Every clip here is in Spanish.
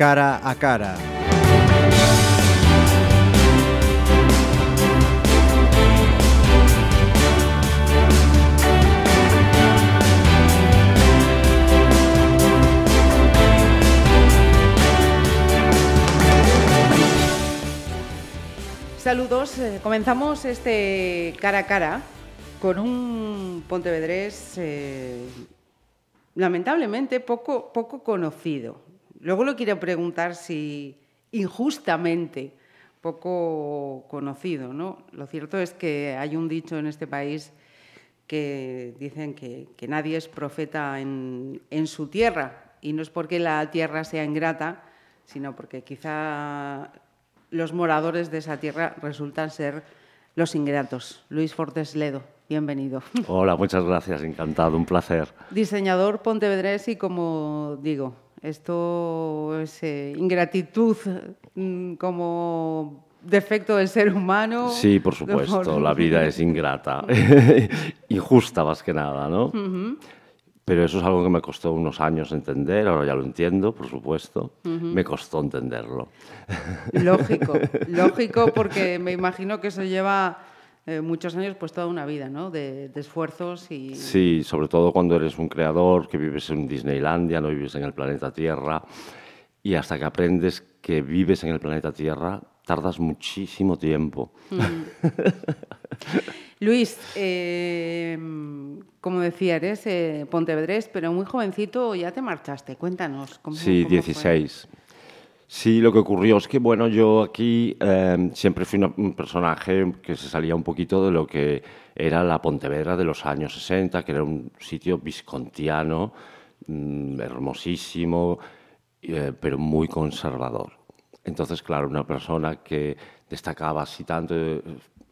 cara a cara. Saludos, eh, comenzamos este cara a cara con un Pontevedrés eh, lamentablemente poco, poco conocido. Luego lo quiero preguntar si injustamente poco conocido. ¿no? Lo cierto es que hay un dicho en este país que dicen que, que nadie es profeta en, en su tierra y no es porque la tierra sea ingrata, sino porque quizá los moradores de esa tierra resultan ser los ingratos. Luis Fortes Ledo, bienvenido. Hola, muchas gracias, encantado, un placer. Diseñador pontevedrés y como digo, esto es eh, ingratitud mm, como defecto del ser humano. Sí, por supuesto, la vida es ingrata, injusta más que nada, ¿no? Uh -huh. Pero eso es algo que me costó unos años entender, ahora ya lo entiendo, por supuesto. Uh -huh. Me costó entenderlo. Lógico, lógico, porque me imagino que eso lleva eh, muchos años, pues toda una vida, ¿no? De, de, esfuerzos y... Sí, sobre todo cuando eres un creador, que vives en Disneylandia, no vives en el planeta Tierra, y hasta que aprendes que vives en el planeta Tierra, tardas muchísimo tiempo. Mm. Luis, eh, como decía, eres eh, pontevedrés, pero muy jovencito ya te marchaste. Cuéntanos. ¿cómo, sí, cómo 16. Fue? Sí, lo que ocurrió es que, bueno, yo aquí eh, siempre fui un personaje que se salía un poquito de lo que era la Pontevedra de los años 60, que era un sitio viscontiano, mmm, hermosísimo, eh, pero muy conservador. Entonces, claro, una persona que destacaba así tanto eh,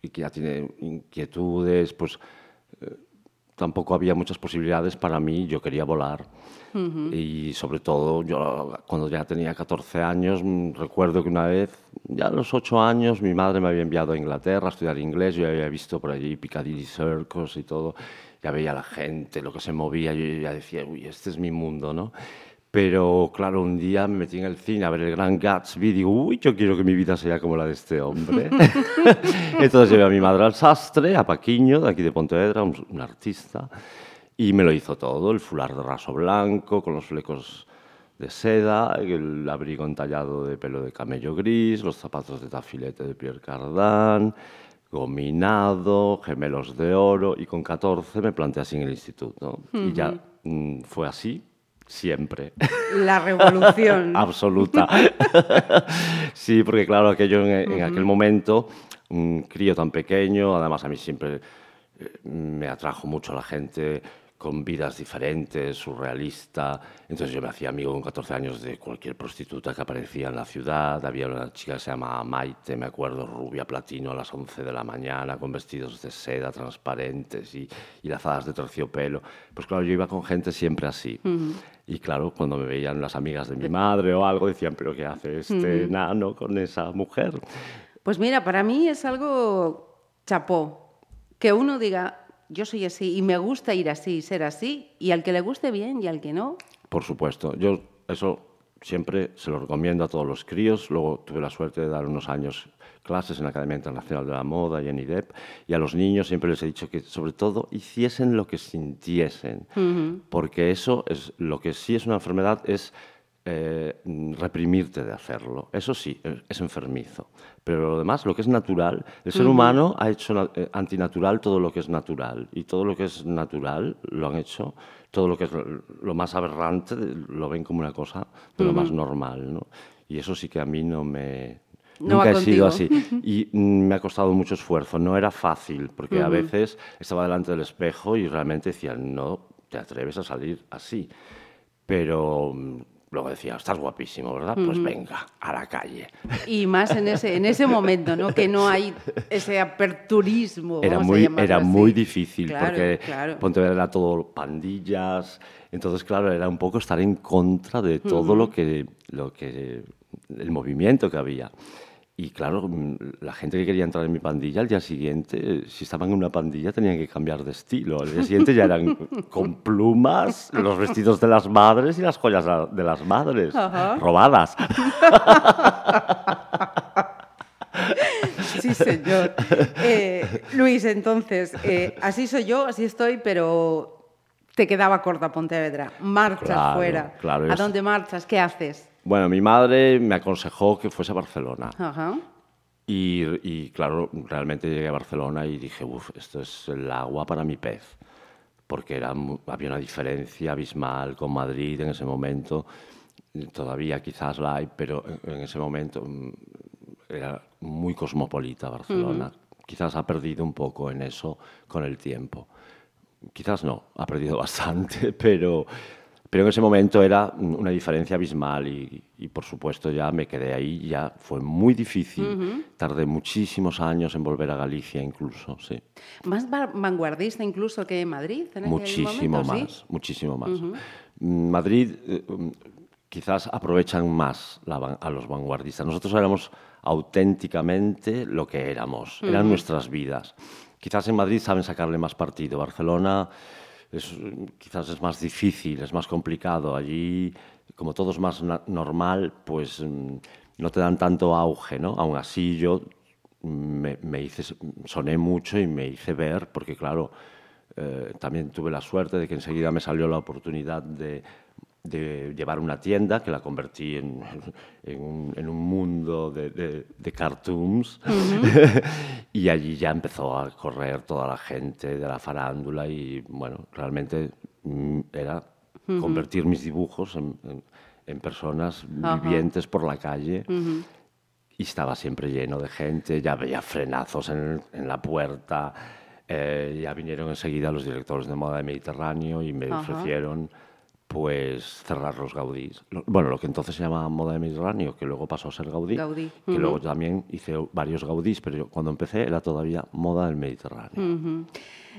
y que ya tiene inquietudes, pues tampoco había muchas posibilidades para mí, yo quería volar. Uh -huh. Y sobre todo, yo cuando ya tenía 14 años, mm, recuerdo que una vez, ya a los 8 años, mi madre me había enviado a Inglaterra a estudiar inglés, yo había visto por allí Piccadilly Circus y todo, ya veía a la gente, lo que se movía, yo ya decía, uy, este es mi mundo, ¿no? Pero claro, un día me metí en el cine a ver el Gran Gatsby y digo, uy, yo quiero que mi vida sea como la de este hombre. Entonces llevé a mi madre al sastre, a Paquiño, de aquí de Pontevedra, un, un, artista, y me lo hizo todo, el fular de raso blanco, con los flecos de seda, el abrigo entallado de pelo de camello gris, los zapatos de tafilete de Pierre Cardin, gominado, gemelos de oro, y con 14 me planteé así en el instituto. Uh -huh. Y ya mm, fue así, siempre. La revolución. Absoluta. sí, porque claro, aquello en, en uh -huh. aquel momento, un crío tan pequeño, además a mí siempre eh, me atrajo mucho a la gente con vidas diferentes, surrealista. Entonces yo me hacía amigo con 14 años de cualquier prostituta que aparecía en la ciudad. Había una chica que se llamaba Maite, me acuerdo, rubia platino a las 11 de la mañana, con vestidos de seda transparentes y, y lazadas de terciopelo. Pues claro, yo iba con gente siempre así. Uh -huh. Y claro, cuando me veían las amigas de mi madre o algo, decían, pero ¿qué hace este uh -huh. nano con esa mujer? Pues mira, para mí es algo chapó. Que uno diga, yo soy así y me gusta ir así, ser así, y al que le guste bien y al que no. Por supuesto, yo eso siempre se lo recomiendo a todos los críos. Luego tuve la suerte de dar unos años clases en la Academia Internacional de la Moda y en IDEP, y a los niños siempre les he dicho que sobre todo hiciesen lo que sintiesen, uh -huh. porque eso es lo que sí es una enfermedad es eh, reprimirte de hacerlo. Eso sí, es enfermizo. Pero lo demás, lo que es natural, el ser uh -huh. humano ha hecho eh, antinatural todo lo que es natural. Y todo lo que es natural lo han hecho, todo lo que es lo más aberrante lo ven como una cosa de lo uh -huh. más normal. ¿no? Y eso sí que a mí no me, no Nunca he contigo. sido así. Y mm, me ha costado mucho esfuerzo. No era fácil, porque uh -huh. a veces estaba delante del espejo y realmente decía, no te atreves a salir así. Pero mm, luego decía, estás guapísimo, ¿verdad? Pues venga, a la calle. Y más en ese, en ese momento, ¿no? Que no hay ese aperturismo. Era, muy, era así. muy difícil, claro, porque claro. Pontevedra era todo pandillas. Entonces, claro, era un poco estar en contra de todo lo, que, lo que. el movimiento que había. Y claro, mm, la gente que quería entrar en mi pandilla al día siguiente, si estaban en una pandilla tenían que cambiar de estilo. Al día siguiente ya eran con plumas, los vestidos de las madres y las joyas de las madres, robadas. Sí, señor. Eh, Luis, entonces, eh, así soy yo, así estoy, pero te quedaba corta Pontevedra. Marchas fuera. ¿A dónde marchas? ¿Qué haces? Bueno, mi madre me aconsejó que fuese a Barcelona. Y, claro, realmente llegué a Barcelona y dije, uff, esto es el agua para mi pez. Porque era, había una diferencia abismal con Madrid en ese momento. Todavía quizás la hay, pero en, ese momento mm, era muy cosmopolita Barcelona. Quizás ha perdido un poco en eso con el tiempo. Quizás no, ha perdido bastante, pero pero en ese momento era una diferencia abismal y, por supuesto ya me quedé ahí, ya fue muy difícil, tardé muchísimos años en volver a Galicia incluso, sí. ¿Más vanguardista incluso que Madrid? En muchísimo más, muchísimo más. Mm, Madrid eh, mm, quizás aprovechan más a los vanguardistas. Nosotros éramos auténticamente lo que éramos, eran nuestras vidas. Quizás en Madrid saben sacarle más partido. Barcelona es, quizás es más difícil, es más complicado. Allí, como todo es más normal, pues mm, no te dan tanto auge, ¿no? Aún así yo me, me hice, soné mucho y me hice ver, porque claro, eh, también tuve la suerte de que enseguida me salió la oportunidad de de llevar una tienda que la convertí en, un, mundo de, cartoons. Y allí ya empezó a correr toda la gente de la farándula y bueno, realmente mm, era convertir mis dibujos en, personas vivientes por la calle. Y estaba siempre lleno de gente, ya veía frenazos en, la puerta, eh, ya vinieron enseguida los directores de moda de Mediterráneo y me ofrecieron pues cerrar los Gaudís. Bueno, lo que entonces se llamaba moda de Mediterráneo, que luego pasó a ser Gaudí, que luego también hice varios Gaudís, pero yo, cuando empecé era todavía moda del Mediterráneo.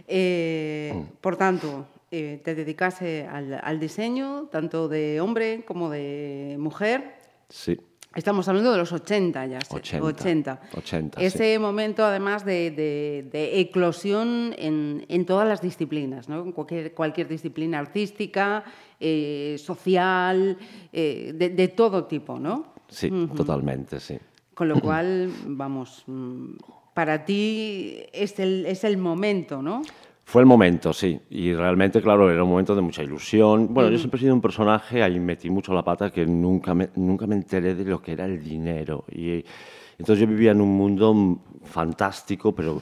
Eh, mm. Por tanto, eh, te dedicase al, diseño, tanto de hombre como de mujer. Sí. Estamos hablando de los 80 ya. 80. 80. Ese momento, además, de, eclosión en, todas las disciplinas, ¿no? en cualquier, cualquier disciplina artística, eh, social, eh, de, todo tipo, ¿no? Sí, totalmente, sí. Con lo cual, vamos, mm, para ti es el, es el momento, ¿no? Fue el momento, sí. Y realmente, claro, era un momento de mucha ilusión. Bueno, yo siempre he sido un personaje, ahí metí mucho la pata, que nunca me, nunca me enteré de lo que era el dinero. Y entonces yo vivía en un mundo fantástico, pero,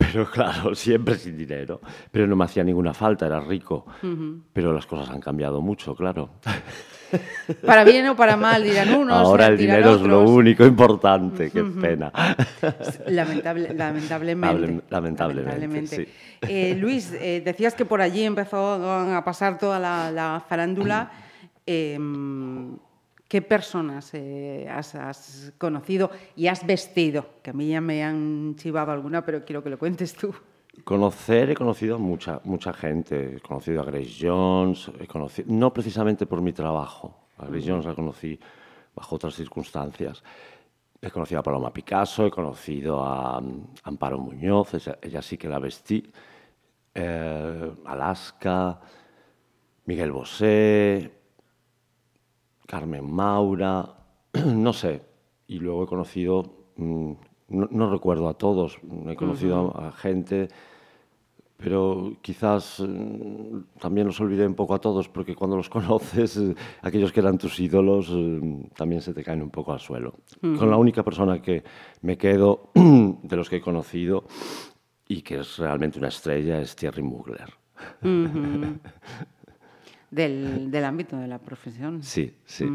pero claro, siempre sin dinero. Pero no me hacía ninguna falta, era rico. Pero las cosas han cambiado mucho, claro. Para bien o para mal, dirán unos. Ahora el dinero es lo único importante, qué pena. lamentablemente. lamentablemente. Eh, Luis, eh, decías que por allí empezó a pasar toda la, farándula. Em, ¿Qué personas eh, has, conocido y has vestido? Que a mí ya me han chivado alguna, pero quiero que lo cuentes tú. Conocer, he conocido a mucha, mucha gente. He conocido a Grace Jones, he conocido, no precisamente por mi trabajo. A Grace Jones la conocí bajo otras circunstancias. He conocido a Paloma Picasso, he conocido a mm, Amparo Muñoz, ella, sí que la vestí. Eh, Alaska, Miguel Bosé, Carmen Maura, no sé. Y luego he conocido, mm, no, recuerdo a todos, he conocido a gente pero quizás mm, también los olvidé un poco a todos, porque cuando los conoces, eh, aquellos que eran tus ídolos eh, también se te caen un poco al suelo. Con la única persona que me quedo de los que he conocido y que es realmente una estrella es Thierry Mugler. del, ámbito de la profesión. Sí, sí.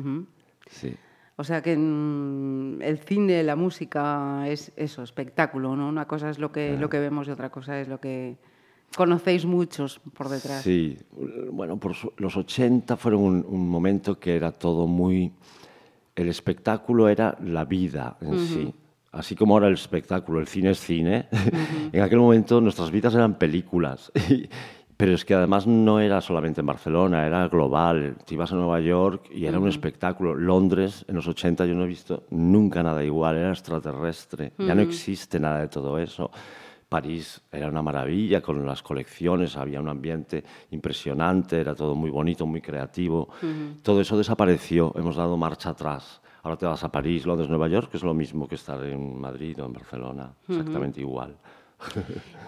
sí. O sea que mm, el cine, la música es eso, espectáculo, ¿no? Una cosa es lo que, lo que vemos y otra cosa es lo que Conocéis muchos por detrás. Sí, bueno, por los 80 fueron un, momento que era todo muy... El espectáculo era la vida en sí. Así como ahora el espectáculo, el cine es cine, en aquel momento nuestras vidas eran películas. Pero es que además no era solamente en Barcelona, era global. Te ibas a Nueva York y era un espectáculo. Londres, en los 80 yo no he visto nunca nada igual, era extraterrestre. Ya no existe nada de todo eso. París era una maravilla con las colecciones, había un ambiente impresionante, era todo muy bonito, muy creativo. Todo eso desapareció, hemos dado marcha atrás. Ahora te vas a París, Londres, Nueva York, que es lo mismo que estar en Madrid o en Barcelona, exactamente igual.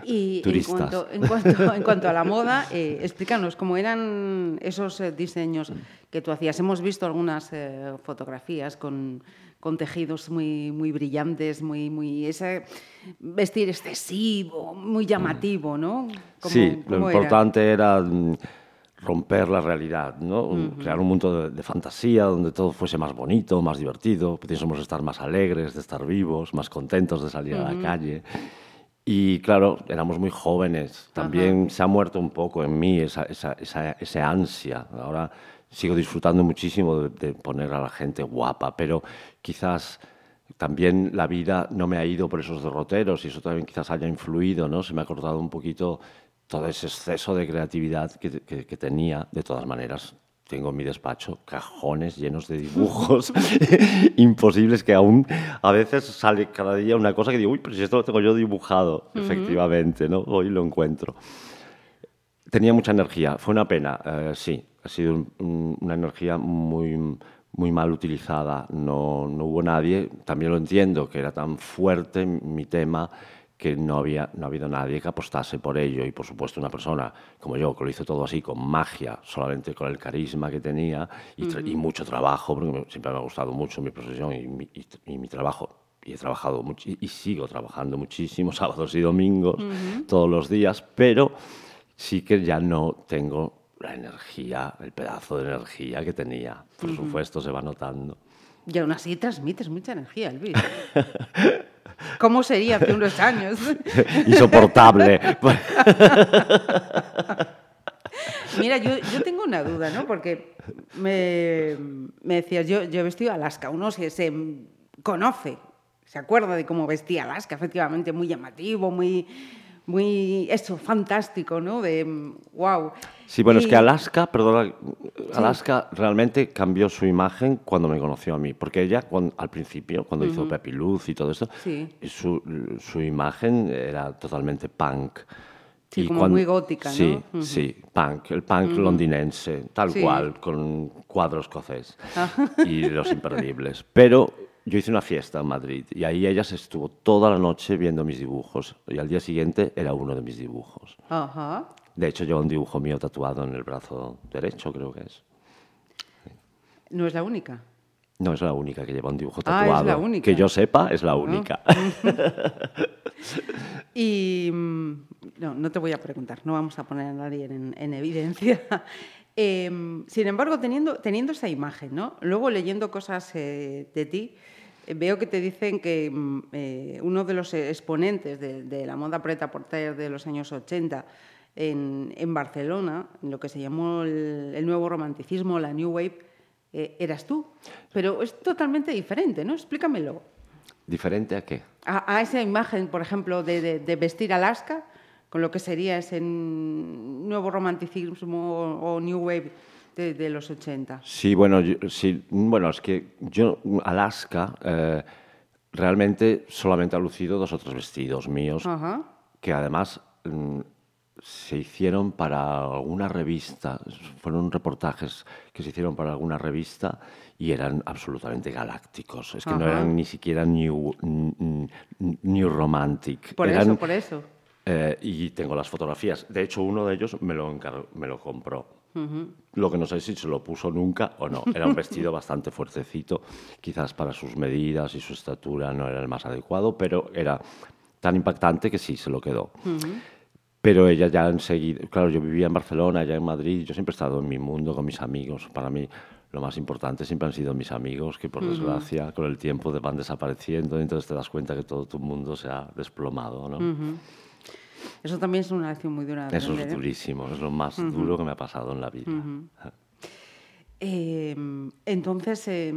Y en cuanto, en, cuanto, en cuanto, a la moda, eh, explícanos cómo eran esos eh, diseños que tú hacías. Hemos visto algunas eh, fotografías con, con, tejidos muy, muy brillantes, muy, muy ese vestir excesivo, muy llamativo, ¿no? sí, lo importante era mm, romper la realidad, ¿no? crear un mundo de, de, fantasía donde todo fuese más bonito, más divertido, pudiésemos estar más alegres, de estar vivos, más contentos de salir a la calle. Y claro, éramos muy jóvenes. También se ha muerto un poco en mí esa, esa, esa, ansia. Ahora sigo disfrutando muchísimo de, de, poner a la gente guapa, pero quizás también la vida no me ha ido por esos derroteros y eso también quizás haya influido, ¿no? Se me ha cortado un poquito todo ese exceso de creatividad que, que, que tenía. De todas maneras, tengo en mi despacho cajones llenos de dibujos imposibles que aún a veces sale cada día una cosa que digo, uy, pero si esto lo tengo yo dibujado, efectivamente, ¿no? Hoy lo encuentro. Tenía mucha energía, fue una pena, eh, sí, ha sido un, una energía muy, muy mal utilizada, no, no hubo nadie, también lo entiendo, que era tan fuerte mi tema que no había no ha habido nadie que apostase por ello y por supuesto una persona como yo que lo hizo todo así con magia solamente con el carisma que tenía y, uh -huh. y mucho trabajo porque siempre me ha gustado mucho mi profesión y mi, y, y mi trabajo y he trabajado mucho y sigo trabajando muchísimo sábados y domingos uh -huh. todos los días pero sí que ya no tengo la energía el pedazo de energía que tenía por uh -huh. supuesto se va notando y aún así transmites mucha energía Elvis ¿Cómo sería hace unos años? Insoportable. Mira, yo, yo, tengo una duda, ¿no? Porque me, me decías, yo, yo he vestido Alaska, uno se, se conoce, se acuerda de cómo vestía Alaska, efectivamente, muy llamativo, muy, muy, eso, fantástico, ¿no? De, wow. Sí, bueno, y... es que Alaska, perdona, Alaska sí. realmente cambió su imagen cuando me conoció a mí, porque ella cuando, al principio, cuando uh -huh. hizo Pepi Luz y todo eso, sí. su, su, imagen era totalmente punk. Sí, y como cuando, muy gótica, sí, ¿no? Uh -huh. Sí, punk, el punk uh -huh. londinense, tal cual, con cuadros escocés y los imperdibles. Pero yo hice una fiesta en Madrid y ahí ella se estuvo toda la noche viendo mis dibujos y al día siguiente era uno de mis dibujos. Ajá. De hecho, lleva un dibujo mío tatuado en el brazo derecho, creo que es. ¿No es la única? No es la única que lleva un dibujo tatuado. Ah, es la única. Que yo sepa, es la única. y mm, no, no te voy a preguntar, no vamos a poner a nadie en, en evidencia. eh, sin embargo, teniendo, teniendo esa imagen, ¿no? luego leyendo cosas eh, de ti, veo que te dicen que mm, eh, uno de los exponentes de, de la moda preta porter de los años 80 en, en, Barcelona, en lo que se llamó el, el nuevo romanticismo, la New Wave, eh, eras tú. Pero es totalmente diferente, ¿no? Explícamelo. ¿Diferente a qué? A, a esa imagen, por ejemplo, de, de, de, vestir Alaska, con lo que sería ese nuevo romanticismo o, o New Wave de, de, los 80. Sí, bueno, yo, sí, bueno, es que yo, Alaska, eh, realmente solamente ha lucido dos o tres vestidos míos, -huh. que además mm, se hicieron para alguna revista, fueron reportajes que se hicieron para alguna revista y eran absolutamente galácticos. Es que Ajá. no eran ni siquiera new, new romantic. Por eran, eso, por eso. Eh, y tengo las fotografías. De hecho, uno de ellos me lo, me lo compró. Uh -huh. Lo que no sé si se lo puso nunca o no. Era un vestido bastante fuertecito, quizás para sus medidas y su estatura no era el más adecuado, pero era tan impactante que sí, se lo quedó. Uh -huh. Pero ella ya enseguida, claro, yo vivía en Barcelona, ya en Madrid, yo siempre he estado en mi mundo con mis amigos. Para mí lo más importante siempre han sido mis amigos, que por uh -huh. desgracia con el tiempo van desapareciendo y entonces te das cuenta que todo tu mundo se ha desplomado, ¿no? Eso también es una lección muy dura. Eso es ¿eh? durísimo, es lo más uh -huh. duro que me ha pasado en la vida. Eh, entonces, eh,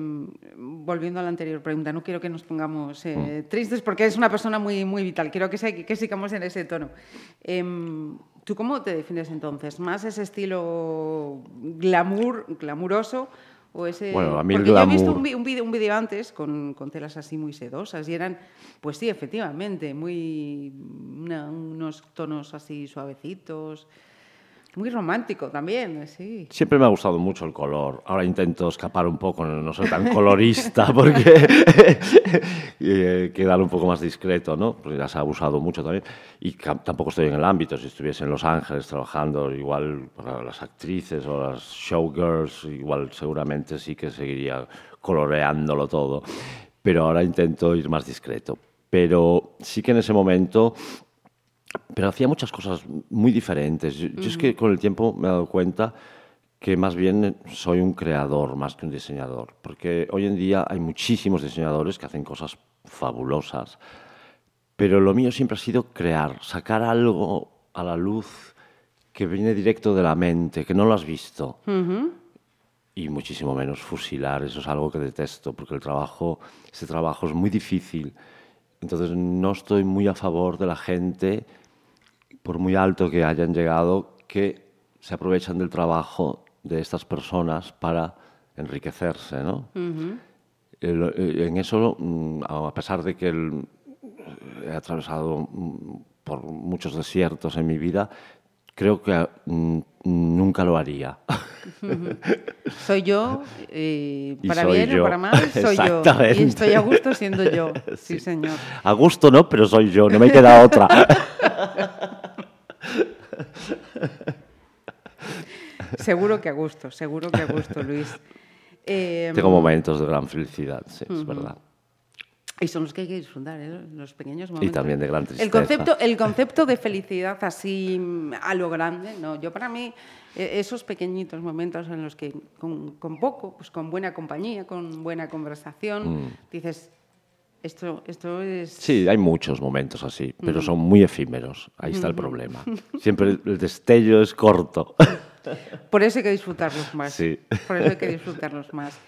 volviendo a la anterior pregunta, no quiero que nos pongamos eh, mm. tristes porque es una persona muy, muy vital, quiero que, se, que sigamos en ese tono. Em, ¿Tú cómo te defines entonces? ¿Más ese estilo glamour, glamuroso? O ese... Bueno, a mí Porque el yo he visto glamour- un, vi- un antes con, con telas así muy sedosas y eran, pues sí, efectivamente, muy una- unos tonos así suavecitos, muy romántico también, sí. Siempre me ha gustado mucho el color. Ahora intento escapar un poco, no soy tan colorista porque eh, quedar un poco más discreto, ¿no? Porque ya se ha abusado mucho también. Y tampoco estoy en el ámbito. Si estuviese en Los Ángeles trabajando igual para las actrices o las showgirls, igual seguramente sí que seguiría coloreándolo todo. Pero ahora intento ir más discreto. Pero sí que en ese momento pero hacía muchas cosas muy diferentes. Yo, yo es que con el tiempo me he dado cuenta que más bien soy un creador más que un diseñador, porque hoy en día hay muchísimos diseñadores que hacen cosas fabulosas, pero lo mío siempre ha sido crear, sacar algo a la luz que viene directo de la mente, que no lo has visto. Y muchísimo menos fusilar, eso es algo que detesto, porque el trabajo, ese trabajo es muy difícil. Entonces no estoy muy a favor de la gente, por muy alto que hayan llegado, que se aprovechan del trabajo de estas personas para enriquecerse, ¿no? El- eh, en eso, mm, a pesar de que el- he atravesado mm, por muchos desiertos en mi vida, creo que mm, nunca lo haría. Soy yo, eh, para soy bien yo. o para mal, soy yo. Y estoy a gusto siendo yo, sí, Sí. señor. A gusto no, pero soy yo, no me queda otra. Seguro que a gusto, seguro que a gusto, Luis. Eh, Tengo momentos de gran felicidad, sí, es verdad. Y son los que hay que disfrutar, ¿eh? los pequeños Y momentos. también de gran El tristeza. concepto, el concepto de felicidad así mm, a lo grande, no. Yo para mí, eh, esos pequeñitos momentos en los que con, con poco, pues con buena compañía, con buena conversación, dices, esto, esto es... Sí, hay muchos momentos así, pero son muy efímeros. Ahí está el problema. Siempre el destello es corto. Por eso hay que disfrutarlos más. Sí. Por eso hay que disfrutarlos más.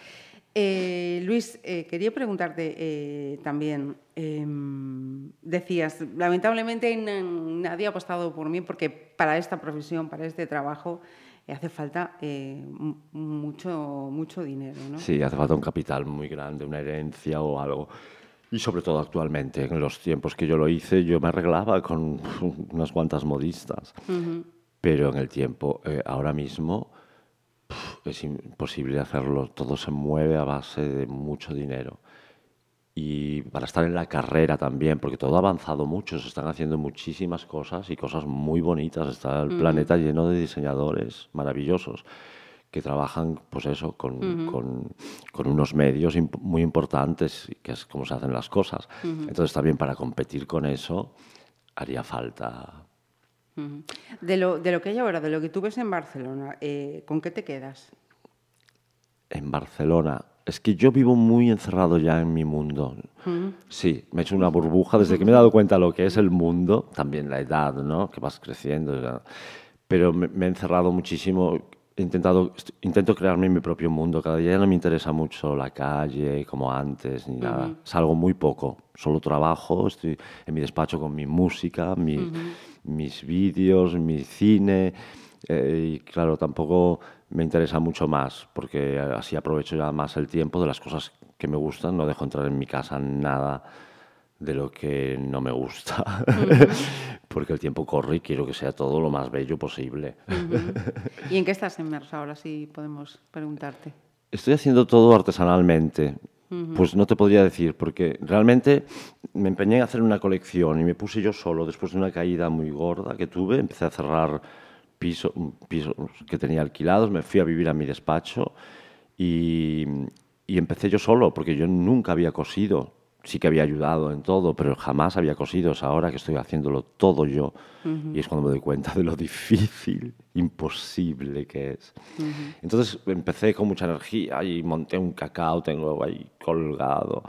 Eh, Luis, eh, quería preguntarte eh, también, em, decías, lamentablemente na- nadie ha apostado por mí porque para esta profesión, para este trabajo, hace falta mucho, mucho dinero, ¿no? Sí, hace falta un capital muy grande, una herencia o algo. Y sobre todo actualmente, en los tiempos que yo lo hice, yo me arreglaba con unas cuantas modistas. Pero en el tiempo, eh, ahora mismo, pf, es imposible hacerlo. Todo se mueve a base de mucho dinero. Y para estar en la carrera también, porque todo ha avanzado mucho, se están haciendo muchísimas cosas y cosas muy bonitas. Está el planeta lleno de diseñadores maravillosos que trabajan, pues eso, con, con- con unos medios imp- muy importantes, que es como se hacen las cosas. Entonces también para competir con eso haría falta. De lo, de lo que hay ahora, de lo que tú ves en Barcelona, eh, ¿con qué te quedas? en Barcelona. Es que yo vivo muy encerrado ya en mi mundo. Sí, me he hecho una burbuja desde que me he dado cuenta de lo que es el mundo, también la edad, ¿no? Que vas creciendo. ya. Pero me, me he encerrado muchísimo. He intentado, intento crearme mi propio mundo. Cada día ya no me interesa mucho la calle como antes ni nada. Salgo muy poco. Solo trabajo, estoy en mi despacho con mi música, mi- mis vídeos, mi cine. Eh, y claro, tampoco me interesa mucho más, porque así aprovecho ya más el tiempo de las cosas que me gustan, no dejo entrar en mi casa nada de lo que no me gusta, porque el tiempo corre y quiero que sea todo lo más bello posible. ¿Y en qué estás inmerso ahora, si podemos preguntarte? Estoy haciendo todo artesanalmente. Pues no te podría decir, porque realmente me empeñé en hacer una colección y me puse yo solo después de una caída muy gorda que tuve. Empecé a cerrar piso- pisos que tenía alquilados, me fui a vivir a mi despacho y, y empecé yo solo, porque yo nunca había cosido. Sí que había ayudado en todo, pero jamás había cosido. Es ahora que estoy haciéndolo todo yo. Y es cuando me doy cuenta de lo difícil, imposible que es. Entonces empecé con mucha energía y monté un cacao, tengo ahí colgado.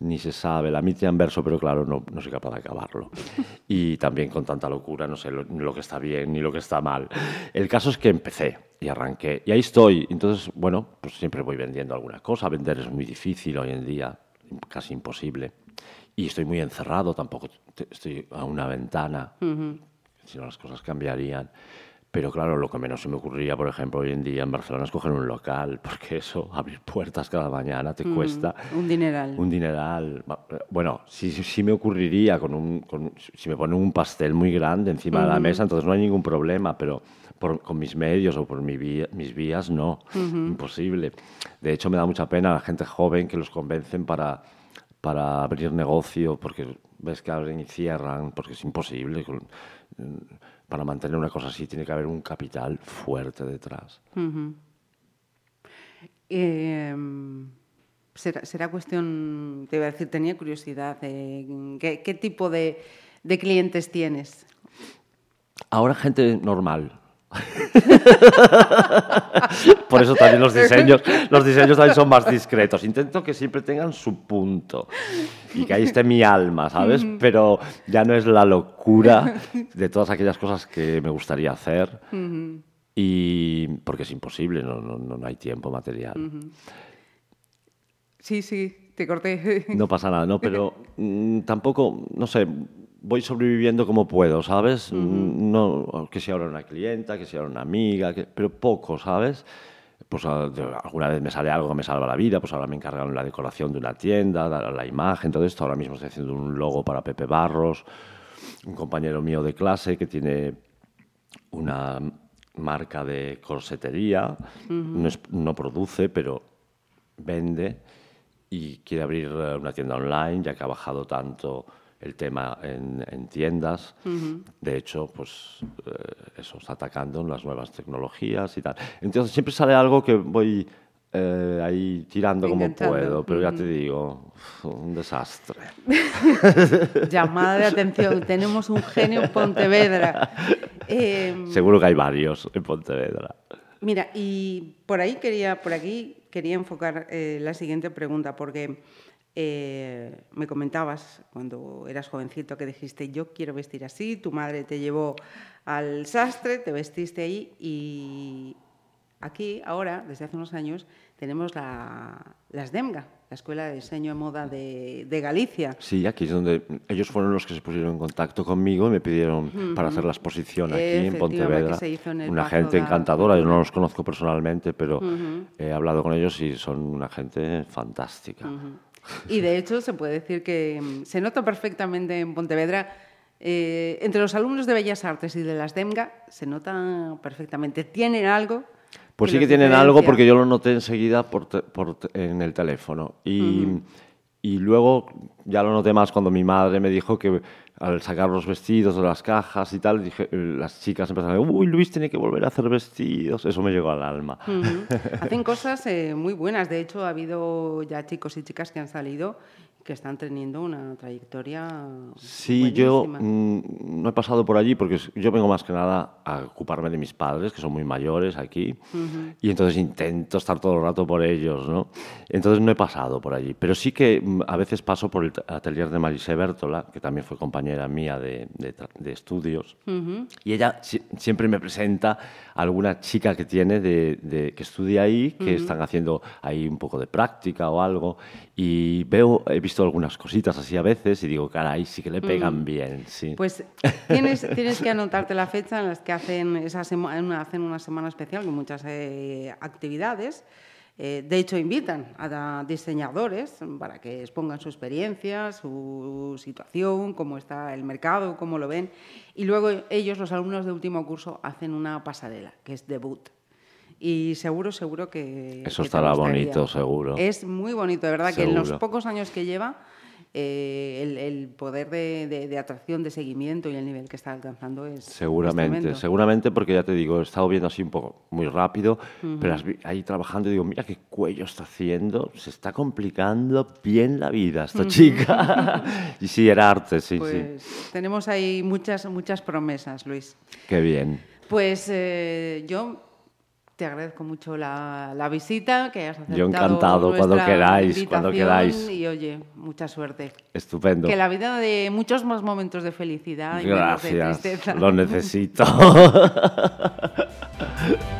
Ni se sabe, la mitad en verso, pero claro, no, no soy capaz de acabarlo. Y también con tanta locura, no sé lo, lo que está bien ni lo que está mal. El caso es que empecé y arranqué. Y ahí estoy. Entonces, bueno, pues siempre voy vendiendo alguna cosa. Vender es muy difícil hoy en día, casi imposible. Y estoy muy encerrado, tampoco estoy a una ventana. si no las cosas cambiarían. Pero claro, lo que menos se me ocurriría, por ejemplo, hoy en día en Barcelona es coger un local, porque eso, abrir puertas cada mañana te Mm, cuesta un dineral. un dineral. Va- Bueno, sí, sí, me ocurriría con un, con- si me ponen un pastel muy grande encima de la mesa, entonces no hay ningún problema, pero por- con mis medios o por mi vía- mis vías no, imposible. De hecho, me da mucha pena a la gente joven que los convencen para, para abrir negocio, porque ves que abren y cierran, porque es imposible. Para mantener una cosa así tiene que haber un capital fuerte detrás. Eh, será, será cuestión, te iba a decir, tenía curiosidad, eh, ¿qué, qué tipo de, de clientes tienes? Ahora gente normal. Por eso también los diseños, los diseños también son más discretos. Intento que siempre tengan su punto y que ahí esté mi alma, ¿sabes? Pero ya no es la locura de todas aquellas cosas que me gustaría hacer y porque es imposible, no, no, no hay tiempo material. Sí, sí, te corté. No pasa nada, ¿no? Pero mm, tampoco, no sé, voy sobreviviendo como puedo, ¿sabes? No, que sea ahora una clienta, que sea ahora una amiga, que- pero poco, ¿sabes? Pues a- de- alguna vez me sale algo que me salva la vida, pues ahora me encargan la decoración de una tienda, la, la imagen, todo esto. Ahora mismo estoy haciendo un logo para Pepe Barros, un compañero mío de clase que tiene una marca de corsetería, no, es- no produce, pero vende y quiere abrir eh, una tienda online, ya que ha bajado tanto el tema en, en tiendas. De hecho, pues eh, eso está atacando las nuevas tecnologías y tal. Entonces siempre sale algo que voy eh, ahí tirando como puedo, pero ya te digo, un desastre. Llamada de atención, tenemos un genio en Pontevedra. Eh, Seguro que hay varios en Pontevedra. Mira, y por ahí quería, por aquí quería enfocar eh, la siguiente pregunta, porque eh, me comentabas cuando eras jovencito que dijiste yo quiero vestir así, tu madre te llevó al sastre, te vestiste ahí y aquí ahora, desde hace unos años, tenemos la, las DEMGA, la Escuela de Diseño de Moda de, de Galicia. Sí, aquí es donde ellos fueron los que se pusieron en contacto conmigo y me pidieron para hacer la exposición aquí en Pontevedra. en una gente da- encantadora, yo no los conozco personalmente, pero he hablado con ellos y son una gente fantástica. Y de hecho se puede decir que mm, se nota perfectamente en Pontevedra, eh, entre los alumnos de Bellas Artes y de las DEMGA, se nota perfectamente. Tienen algo. Pues sí que tienen algo diferencia. porque yo lo noté enseguida por te- por te- en el teléfono. Y, y luego ya lo noté más cuando mi madre me dijo que al sacar los vestidos de las cajas y tal, dije, eh, las chicas empezaron a decir, uy, Luis tiene que volver a hacer vestidos. Eso me llegó al alma. Hacen cosas eh, muy buenas. De hecho, ha habido ya chicos y chicas que han salido que están teniendo una trayectoria. Sí, yo buenísima. mm, no he pasado por allí porque yo vengo más que nada a ocuparme de mis padres, que son muy mayores aquí, y entonces intento estar todo el rato por ellos, ¿no? Entonces no he pasado por allí, pero sí que mm, a veces paso por el atelier de Marise Bertola, que también fue compañera mía de, de de estudios, y ella si- siempre me presenta alguna chica que tiene de, de- que estudia ahí, que están haciendo ahí un poco de práctica o algo, y veo, he visto algunas cositas así a veces y digo, caray, sí que le pegan bien, sí. Pues tienes, tienes que anotarte la fecha en las que hacen, esa sema- hacen una semana especial con muchas eh, actividades. Eh, de hecho, invitan a diseñadores para que expongan su experiencia, su situación, cómo está el mercado, cómo lo ven. Y luego ellos, los alumnos de último curso, hacen una pasarela, que es debut. Y seguro, seguro que... Eso que estará bonito, seguro. Es muy bonito, de verdad, que en los pocos años que lleva, eh, el, el poder de, de- de atracción, de seguimiento y el nivel que está alcanzando es. es Seguramente, tremendo. seguramente porque ya te digo, he estado viendo así un poco muy rápido, pero ahí trabajando y digo, mira qué cuello está haciendo, se está complicando bien la vida esta chica. y sí, era arte, sí, sí. Pues tenemos ahí muchas, muchas promesas, Luis. Qué bien. Pues eh, yo te agradezco mucho la, la visita, que hayas aceptado Yo encantado, cuando queráis, cuando queráis. Y oye, mucha suerte. Estupendo. Que la vida de muchos más momentos de felicidad y menos de Gracias, tristeza. lo necesito.